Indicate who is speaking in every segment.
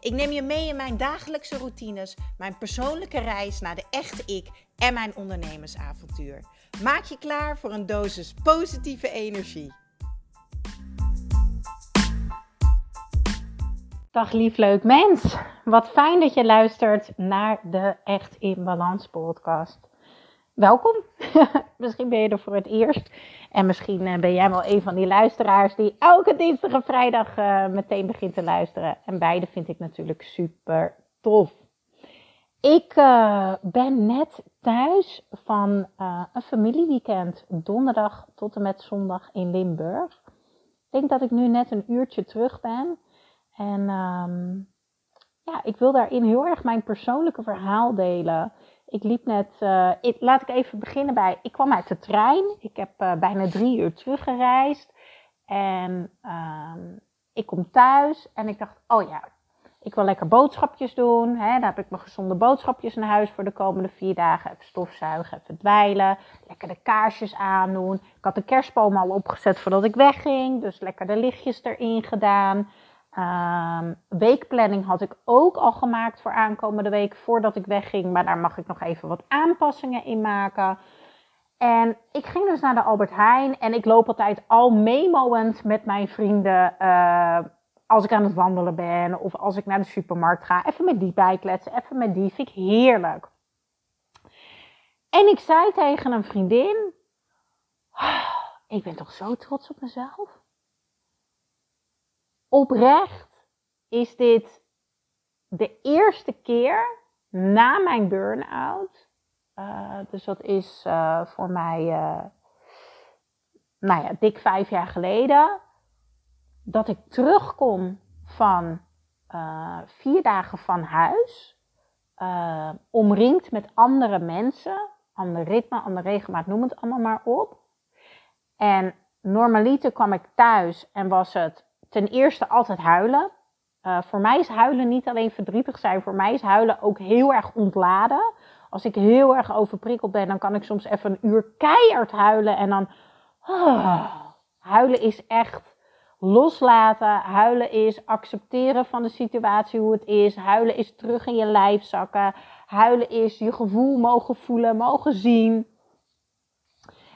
Speaker 1: Ik neem je mee in mijn dagelijkse routines, mijn persoonlijke reis naar de echte ik en mijn ondernemersavontuur. Maak je klaar voor een dosis positieve energie. Dag lief leuk mens. Wat fijn dat je luistert naar de Echt in Balans podcast. Welkom. misschien ben je er voor het eerst. En misschien eh, ben jij wel een van die luisteraars die elke dinsdag en vrijdag uh, meteen begint te luisteren. En beide vind ik natuurlijk super tof. Ik uh, ben net thuis van een familieweekend. Donderdag tot en met zondag in Limburg. Ik denk dat ik nu net een uurtje terug ben. En um, ja, ik wil daarin heel erg mijn persoonlijke verhaal delen. Ik liep net, ik, laat ik even beginnen bij, ik kwam uit de trein. Ik heb uh, bijna drie uur teruggereisd. En uh, ik kom thuis en ik dacht, oh ja, ik wil lekker boodschapjes doen. Hè? Dan heb ik mijn gezonde boodschapjes naar huis voor de komende vier dagen. Even stofzuigen, even dweilen. Lekker de kaarsjes aandoen. Ik had de kerstboom al opgezet voordat ik wegging. Dus lekker de lichtjes erin gedaan. Um, weekplanning had ik ook al gemaakt voor aankomende week voordat ik wegging. Maar daar mag ik nog even wat aanpassingen in maken. En ik ging dus naar de Albert Heijn en ik loop altijd al memoend met mijn vrienden. Uh, als ik aan het wandelen ben of als ik naar de supermarkt ga. Even met die bijkletsen, even met die. Vind ik heerlijk. En ik zei tegen een vriendin: oh, Ik ben toch zo trots op mezelf oprecht is dit de eerste keer na mijn burn-out. Uh, dus dat is uh, voor mij, uh, nou ja, dik vijf jaar geleden. Dat ik terugkom van vier dagen van huis. omringd met andere mensen. Ander ritme, ander regelmaat, noem het allemaal maar op. En normaliter kwam ik thuis en was het ten eerste altijd huilen. Uh, voor mij is huilen niet alleen verdrietig zijn, voor mij is huilen ook heel erg ontladen. Als ik heel erg overprikkeld ben, dan kan ik soms even een uur keihard huilen en dan. Oh, huilen is echt loslaten. Huilen is accepteren van de situatie hoe het is. Huilen is terug in je lijf zakken. Huilen is je gevoel mogen voelen, mogen zien.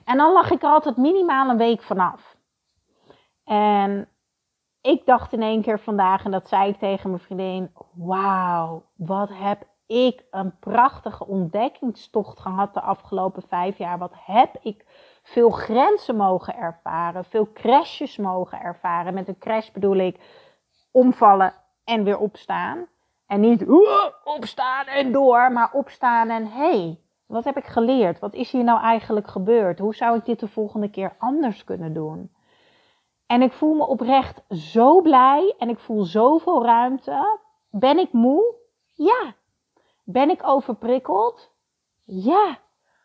Speaker 1: En dan lag ik er altijd minimaal een week vanaf. En ik dacht in één keer vandaag, en dat zei ik tegen mijn vriendin: Wauw, wat heb ik een prachtige ontdekkingstocht gehad de afgelopen vijf jaar. Wat heb ik veel grenzen mogen ervaren, veel crashes mogen ervaren. Met een crash bedoel ik omvallen en weer opstaan. En niet opstaan en door, maar opstaan en hey, wat heb ik geleerd? Wat is hier nou eigenlijk gebeurd? Hoe zou ik dit de volgende keer anders kunnen doen? En ik voel me oprecht zo blij en ik voel zoveel ruimte. Ben ik moe? Ja. Ben ik overprikkeld? Ja.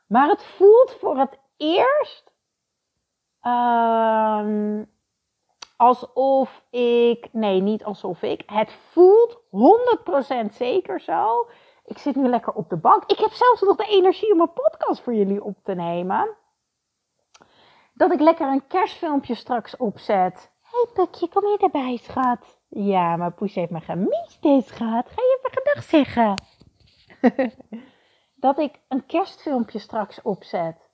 Speaker 1: Maar het voelt voor het eerst uh, alsof ik. Nee, niet alsof ik. Het voelt 100% zeker zo. Ik zit nu lekker op de bank. Ik heb zelfs nog de energie om een podcast voor jullie op te nemen dat ik lekker een kerstfilmpje straks opzet. Hé hey Pukje, kom je erbij, schat? Ja, maar Poes heeft me gemist, deze schat. Ga je even gedag zeggen? dat ik een kerstfilmpje straks opzet.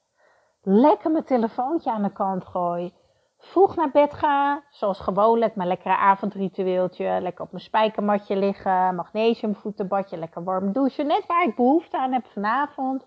Speaker 1: Lekker mijn telefoontje aan de kant gooi. Vroeg naar bed ga, zoals gewoonlijk, mijn lekkere avondritueeltje. Lekker op mijn spijkermatje liggen, magnesiumvoetenbadje, lekker warm douchen. Net waar ik behoefte aan heb vanavond.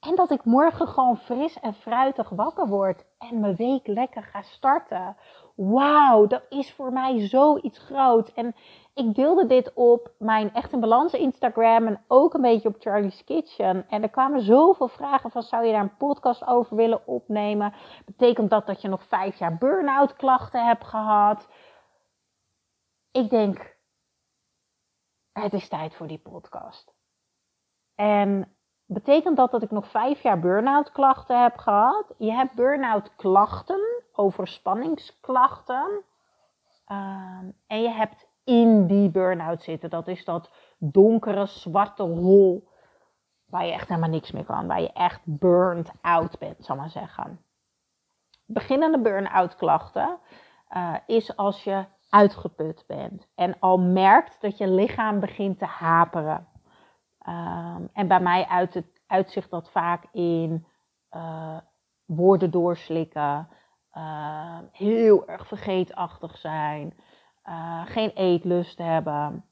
Speaker 1: En dat ik morgen gewoon fris en fruitig wakker word en mijn week lekker ga starten. Wauw, dat is voor mij zoiets groot. En ik deelde dit op mijn Echt in Balans Instagram en ook een beetje op Charlie's Kitchen. En er kwamen zoveel vragen van, zou je daar een podcast over willen opnemen? Betekent dat dat je nog vijf jaar burn-out klachten hebt gehad? Ik denk, het is tijd voor die podcast. En betekent dat dat ik nog vijf jaar burn-out klachten heb gehad. Je hebt burn-out klachten, overspanningsklachten. Um, en je hebt in die burn-out zitten. Dat is dat donkere, zwarte hol. Waar je echt helemaal niks meer kan. Waar je echt burned out bent, zal maar zeggen. Beginnende burn-out klachten uh, is als je uitgeput bent. En al merkt dat je lichaam begint te haperen. Um, en bij mij uit het, uitzicht dat vaak in uh, woorden doorslikken, uh, heel erg vergeetachtig zijn, uh, geen eetlust hebben.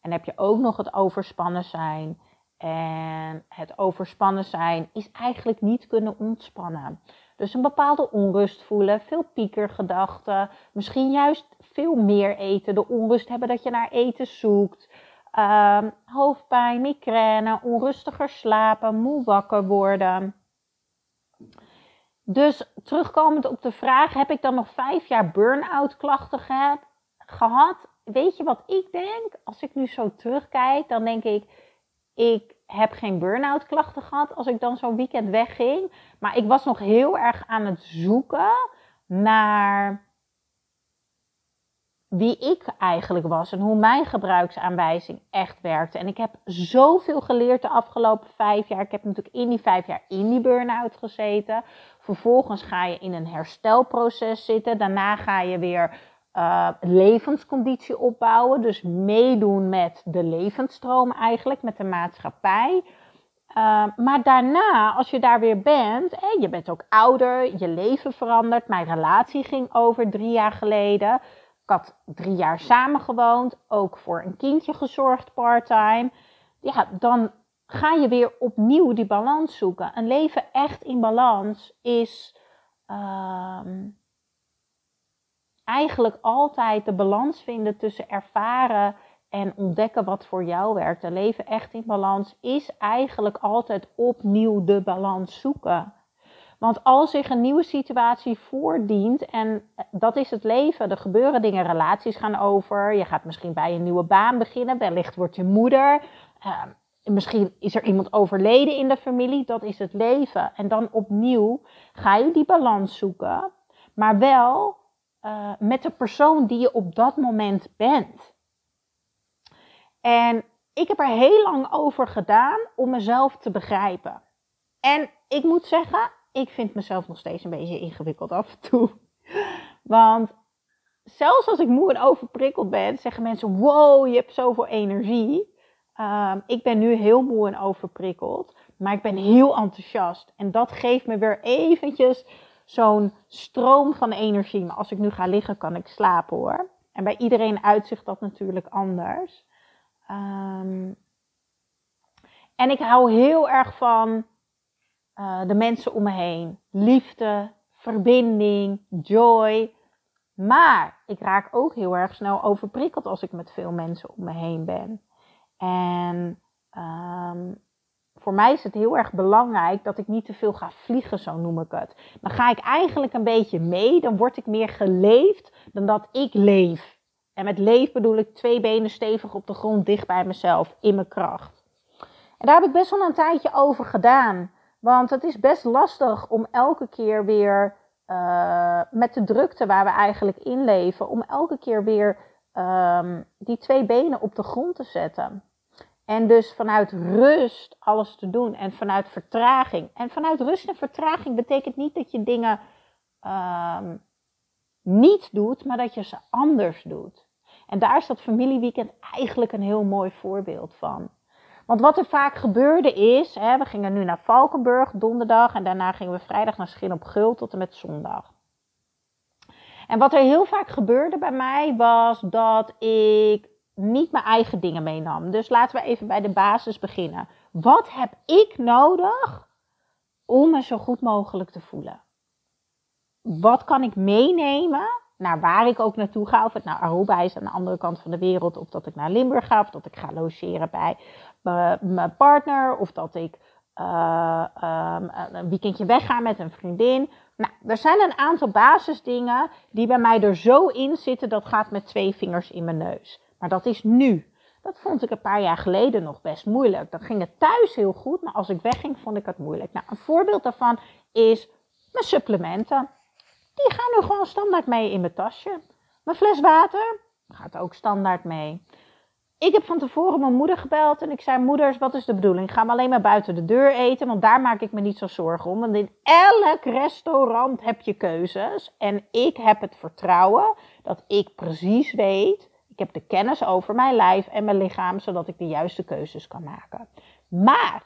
Speaker 1: En heb je ook nog het overspannen zijn. En het overspannen zijn is eigenlijk niet kunnen ontspannen. Dus een bepaalde onrust voelen, veel piekergedachten, misschien juist veel meer eten, de onrust hebben dat je naar eten zoekt, uh, hoofdpijn, migraine, onrustiger slapen, moe wakker worden. Dus terugkomend op de vraag, heb ik dan nog vijf jaar burn-out klachten gehad? Weet je wat ik denk? Als ik nu zo terugkijk, dan denk ik, ik heb geen burn-out klachten gehad als ik dan zo'n weekend wegging. Maar ik was nog heel erg aan het zoeken naar wie ik eigenlijk was en hoe mijn gebruiksaanwijzing echt werkte. En ik heb zoveel geleerd de afgelopen vijf jaar. Ik heb natuurlijk in die vijf jaar in die burn-out gezeten. Vervolgens ga je in een herstelproces zitten. Daarna ga je weer uh, levensconditie opbouwen. Dus meedoen met de levensstroom eigenlijk, met de maatschappij. Uh, maar daarna, als je daar weer bent, hè, je bent ook ouder, je leven verandert. Mijn relatie ging over drie jaar geleden. Ik had drie jaar samengewoond, ook voor een kindje gezorgd parttime. Ja, dan ga je weer opnieuw die balans zoeken. Een leven echt in balans is uh, eigenlijk altijd de balans vinden tussen ervaren en ontdekken wat voor jou werkt. Een leven echt in balans is eigenlijk altijd opnieuw de balans zoeken. Want als zich een nieuwe situatie voordient, en dat is het leven, er gebeuren dingen, relaties gaan over, je gaat misschien bij een nieuwe baan beginnen, wellicht wordt je moeder, uh, misschien is er iemand overleden in de familie, dat is het leven. En dan opnieuw ga je die balans zoeken, maar wel uh, met de persoon die je op dat moment bent. En ik heb er heel lang over gedaan om mezelf te begrijpen. En ik moet zeggen, ik vind mezelf nog steeds een beetje ingewikkeld af en toe. Want zelfs als ik moe en overprikkeld ben, zeggen mensen: Wow, je hebt zoveel energie. Um, ik ben nu heel moe en overprikkeld, maar ik ben heel enthousiast. En dat geeft me weer eventjes zo'n stroom van energie. Maar als ik nu ga liggen, kan ik slapen hoor. En bij iedereen uitzicht dat natuurlijk anders. Um, en ik hou heel erg van uh, de mensen om me heen. Liefde, verbinding, joy. Maar ik raak ook heel erg snel overprikkeld als ik met veel mensen om me heen ben. En um, voor mij is het heel erg belangrijk dat ik niet te veel ga vliegen, zo noem ik het. Dan ga ik eigenlijk een beetje mee, dan word ik meer geleefd dan dat ik leef. En met leef bedoel ik twee benen stevig op de grond, dicht bij mezelf, in mijn kracht. En daar heb ik best wel een tijdje over gedaan. Want het is best lastig om elke keer weer uh, met de drukte waar we eigenlijk in leven, om elke keer weer um, die twee benen op de grond te zetten. En dus vanuit rust alles te doen en vanuit vertraging. En vanuit rust en vertraging betekent niet dat je dingen um, niet doet, maar dat je ze anders doet. En daar is dat familieweekend eigenlijk een heel mooi voorbeeld van. Want wat er vaak gebeurde is, hè, we gingen nu naar Valkenburg donderdag en daarna gingen we vrijdag naar Schin op Gul tot en met zondag. En wat er heel vaak gebeurde bij mij was dat ik niet mijn eigen dingen meenam. Dus laten we even bij de basis beginnen. Wat heb ik nodig om me zo goed mogelijk te voelen? Wat kan ik meenemen naar waar ik ook naartoe ga? Of het nou Aruba is aan de andere kant van de wereld, of dat ik naar Limburg ga, of dat ik ga logeren bij mijn partner, of dat ik uh, um, een weekendje wegga met een vriendin. Nou, er zijn een aantal basisdingen die bij mij er zo in zitten, dat gaat met twee vingers in mijn neus. Maar dat is nu. Dat vond ik een paar jaar geleden nog best moeilijk. Dan ging het thuis heel goed, maar als ik wegging vond ik het moeilijk. Nou, een voorbeeld daarvan is mijn supplementen. Die gaan nu gewoon standaard mee in mijn tasje. Mijn fles water gaat ook standaard mee. Ik heb van tevoren mijn moeder gebeld en ik zei: Moeders, wat is de bedoeling? Ga we alleen maar buiten de deur eten? Want daar maak ik me niet zo zorgen om. Want in elk restaurant heb je keuzes. En ik heb het vertrouwen dat ik precies weet. Ik heb de kennis over mijn lijf en mijn lichaam, zodat ik de juiste keuzes kan maken. Maar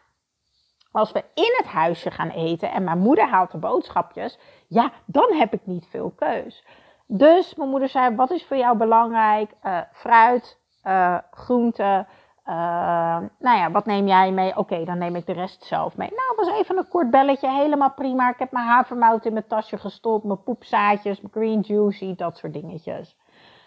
Speaker 1: als we in het huisje gaan eten en mijn moeder haalt de boodschapjes, ja, dan heb ik niet veel keus. Dus mijn moeder zei: Wat is voor jou belangrijk? Uh, fruit, uh, groenten. Uh, nou ja, wat neem jij mee? Oké, dan neem ik de rest zelf mee. Nou, was even een kort belletje, helemaal prima. Ik heb mijn havermout in mijn tasje gestopt, mijn poepzaadjes, mijn green juicy, dat soort dingetjes.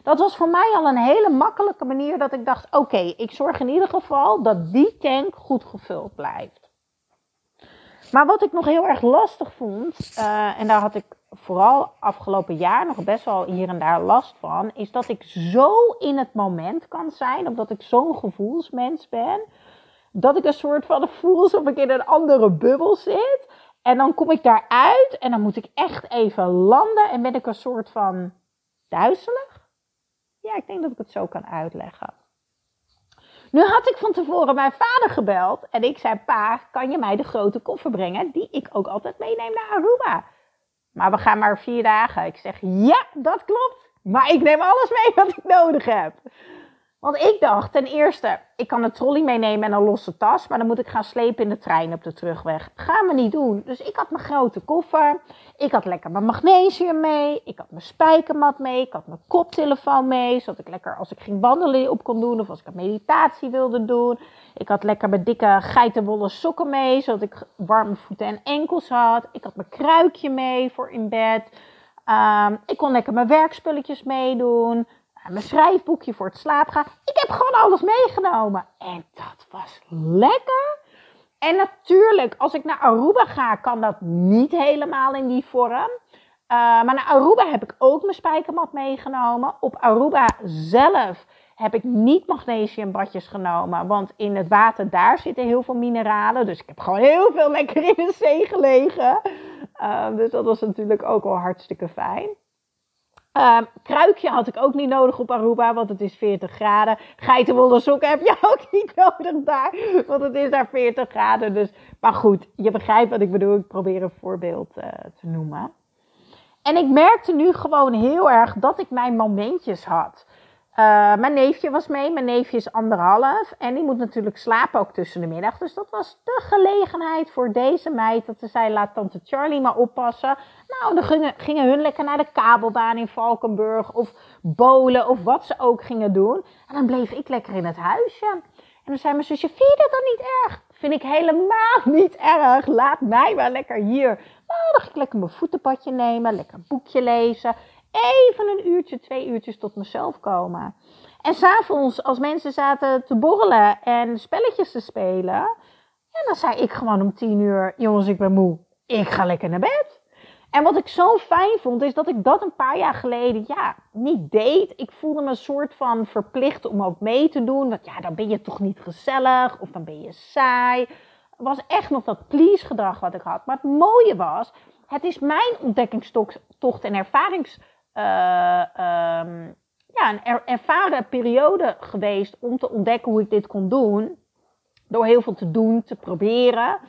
Speaker 1: Dat was voor mij al een hele makkelijke manier dat ik dacht: oké, ik zorg in ieder geval dat die tank goed gevuld blijft. Maar wat ik nog heel erg lastig vond, uh, en daar had ik vooral afgelopen jaar nog best wel hier en daar last van, is dat ik zo in het moment kan zijn, omdat ik zo'n gevoelsmens ben, dat ik een soort van voel alsof ik in een andere bubbel zit. En dan kom ik daaruit en dan moet ik echt even landen en ben ik een soort van duizelig. Ja, ik denk dat ik het zo kan uitleggen. Nu had ik van tevoren mijn vader gebeld en ik zei: Pa, kan je mij de grote koffer brengen die ik ook altijd meeneem naar Aruba? Maar we gaan maar vier dagen. Ik zeg, ja, dat klopt. Maar ik neem alles mee wat ik nodig heb. Want ik dacht, ten eerste, ik kan een trolley meenemen en een losse tas, maar dan moet ik gaan slepen in de trein op de terugweg. Gaan we niet doen. Dus ik had mijn grote koffer. Ik had lekker mijn magnesium mee. Ik had mijn spijkermat mee. Ik had mijn koptelefoon mee, zodat ik lekker als ik ging wandelen op kon doen of als ik een meditatie wilde doen. Ik had lekker mijn dikke geitenwolle sokken mee, zodat ik warme voeten en enkels had. Ik had mijn kruikje mee voor in bed. Um, ik kon lekker mijn werkspulletjes meedoen mijn schrijfboekje voor het slaap gaan. Ik heb gewoon alles meegenomen. En dat was lekker. En natuurlijk, als ik naar Aruba ga, kan dat niet helemaal in die vorm. Uh, maar naar Aruba heb ik ook mijn spijkermat meegenomen. Op Aruba zelf heb ik niet magnesiumbadjes genomen. Want in het water daar zitten heel veel mineralen. Dus ik heb gewoon heel veel lekker in de zee gelegen. Uh, dus dat was natuurlijk ook wel hartstikke fijn. Uh, kruikje had ik ook niet nodig op Aruba, want het is 40 graden. Geitenwolle sokken heb je ook niet nodig daar, want het is daar 40 graden. Dus, maar goed, je begrijpt wat ik bedoel. Ik probeer een voorbeeld uh, te noemen. En ik merkte nu gewoon heel erg dat ik mijn momentjes had. Uh, mijn neefje was mee. Mijn neefje is anderhalf. En die moet natuurlijk slapen ook tussen de middag. Dus dat was de gelegenheid voor deze meid. Dat ze zei, laat tante Charlie maar oppassen. Nou, dan gingen, gingen hun lekker naar de kabelbaan in Valkenburg. Of bolen of wat ze ook gingen doen. En dan bleef ik lekker in het huisje. En dan zei mijn zusje, vind je dat dan niet erg? Vind ik helemaal niet erg. Laat mij maar lekker hier. Nou, dan ging ik lekker mijn voetenpadje nemen. Lekker een boekje lezen even een uurtje, twee uurtjes tot mezelf komen. En s'avonds, als mensen zaten te borrelen en spelletjes te spelen, ja, dan zei ik gewoon om tien uur: Jongens, ik ben moe. Ik ga lekker naar bed. En wat ik zo fijn vond, is dat ik dat een paar jaar geleden ja, niet deed. Ik voelde me een soort van verplicht om ook mee te doen. Want ja, dan ben je toch niet gezellig of dan ben je saai. Het was echt nog dat please gedrag wat ik had. Maar het mooie was, het is mijn ontdekkingstocht en ervarings uh, um, ja, een er, ervaren periode geweest om te ontdekken hoe ik dit kon doen. Door heel veel te doen, te proberen.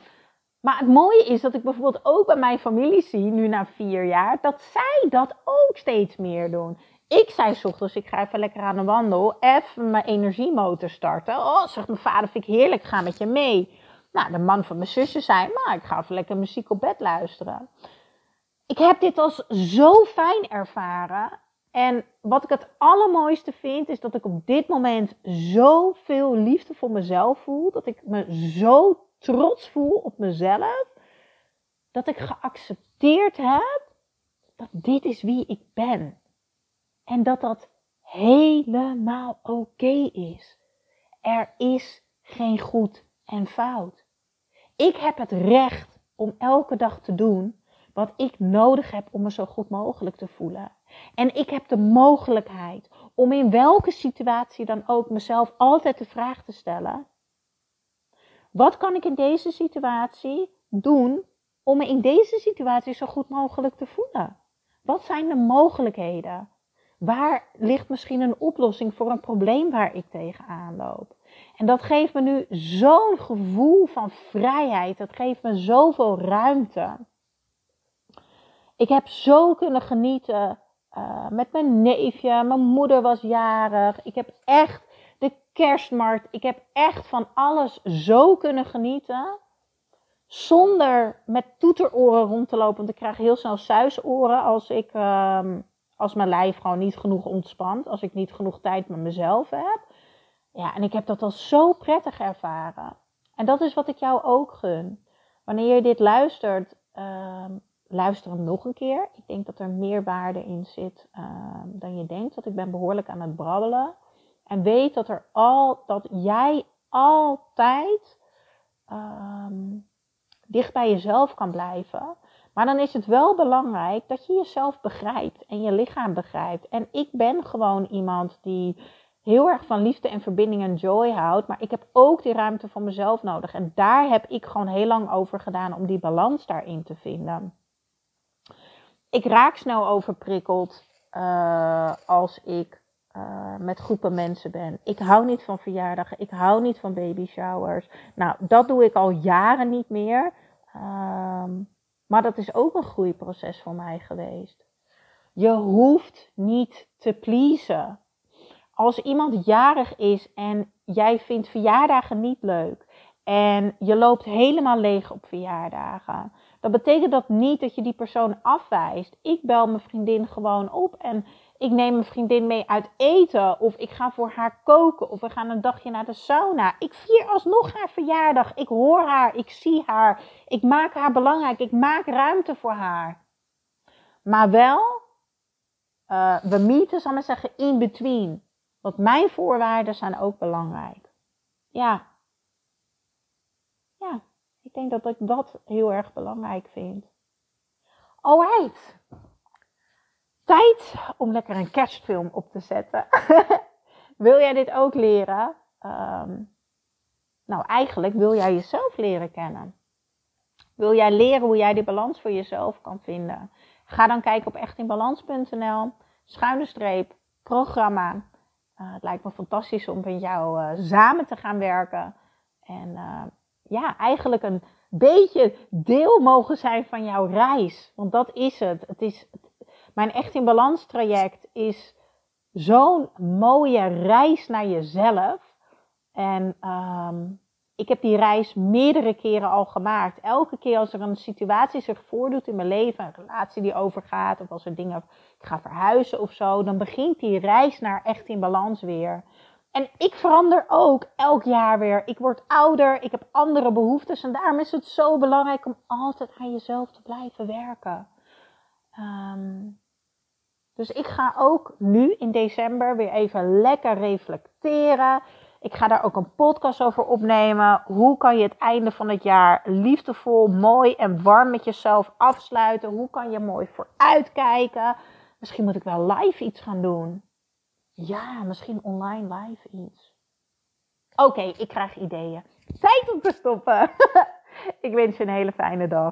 Speaker 1: Maar het mooie is dat ik bijvoorbeeld ook bij mijn familie zie, nu na vier jaar, dat zij dat ook steeds meer doen. Ik zei s ochtends, ik ga even lekker aan de wandel, even mijn energiemotor starten. Oh, zegt mijn vader, vind ik heerlijk, ga met je mee. Nou, de man van mijn zusje zei, maar ik ga even lekker muziek op bed luisteren ik heb dit als zo fijn ervaren. En wat ik het allermooiste vind, is dat ik op dit moment zoveel liefde voor mezelf voel. Dat ik me zo trots voel op mezelf. Dat ik geaccepteerd heb dat dit is wie ik ben. En dat dat helemaal oké is. Er is geen goed en fout. Ik heb het recht om elke dag te doen wat ik nodig heb om me zo goed mogelijk te voelen. En ik heb de mogelijkheid om in welke situatie dan ook mezelf altijd de vraag te stellen: wat kan ik in deze situatie doen om me in deze situatie zo goed mogelijk te voelen? Wat zijn de mogelijkheden? Waar ligt misschien een oplossing voor een probleem waar ik tegenaan loop? En dat geeft me nu zo'n gevoel van vrijheid. Dat geeft me zoveel ruimte. Ik heb zo kunnen genieten uh, met mijn neefje. Mijn moeder was jarig. Ik heb echt de kerstmarkt. Ik heb echt van alles zo kunnen genieten. Zonder met toeteroren rond te lopen. Want ik krijg heel snel suisoren als, ik, uh, als mijn lijf gewoon niet genoeg ontspant. Als ik niet genoeg tijd met mezelf heb. Ja, en ik heb dat al zo prettig ervaren. En dat is wat ik jou ook gun. Wanneer je dit luistert, uh, luister hem nog een keer. Ik denk dat er meer waarde in zit uh, dan je denkt. Want ik ben behoorlijk aan het brabbelen. En weet dat, er al, dat jij altijd um, dicht bij jezelf kan blijven. Maar dan is het wel belangrijk dat je jezelf begrijpt en je lichaam begrijpt. En ik ben gewoon iemand die heel erg van liefde en verbinding en joy houdt. Maar ik heb ook die ruimte voor mezelf nodig. En daar heb ik gewoon heel lang over gedaan om die balans daarin te vinden. Ik raak snel overprikkeld uh, als ik uh, met groepen mensen ben. Ik hou niet van verjaardagen. Ik hou niet van baby showers. Nou, dat doe ik al jaren niet meer. Um, maar dat is ook een groeiproces voor mij geweest. Je hoeft niet te pleasen als iemand jarig is en jij vindt verjaardagen niet leuk en je loopt helemaal leeg op verjaardagen, dan betekent dat niet dat je die persoon afwijst. Ik bel mijn vriendin gewoon op en ik neem mijn vriendin mee uit eten of ik ga voor haar koken of we gaan een dagje naar de sauna. Ik vier alsnog haar verjaardag. Ik hoor haar, ik zie haar, ik maak haar belangrijk, ik maak ruimte voor haar. Maar wel, uh, we meeten, zal ik zeggen, in between. Want mijn voorwaarden zijn ook belangrijk. Ja, ik denk dat ik dat heel erg belangrijk vind. Alright. Tijd om lekker een kerstfilm op te zetten. wil jij dit ook leren? Um, nou, eigenlijk wil jij jezelf leren kennen. Wil jij leren hoe jij die balans voor jezelf kan vinden? Ga dan kijken op echtinbalans.nl, schuine streep, programma. Uh, het lijkt me fantastisch om met jou uh, samen te gaan werken. En uh, ja, eigenlijk een beetje deel mogen zijn van jouw reis. Want dat is het. het is, mijn Echt in Balans traject is zo'n mooie reis naar jezelf. En um, ik heb die reis meerdere keren al gemaakt. Elke keer als er een situatie zich voordoet in mijn leven, een relatie die overgaat, of als er dingen, ik ga verhuizen of zo, dan begint die reis naar echt in balans weer. En ik verander ook elk jaar weer. Ik word ouder, ik heb andere behoeftes en daarom is het zo belangrijk om altijd aan jezelf te blijven werken. Um, dus ik ga ook nu in december weer even lekker reflecteren. Ik ga daar ook een podcast over opnemen. Hoe kan je het einde van het jaar liefdevol, mooi en warm met jezelf afsluiten? Hoe kan je mooi vooruitkijken? Misschien moet ik wel live iets gaan doen. Ja, misschien online live iets. Oké, ik krijg ideeën. Tijd om te stoppen. ik wens je een hele fijne dag.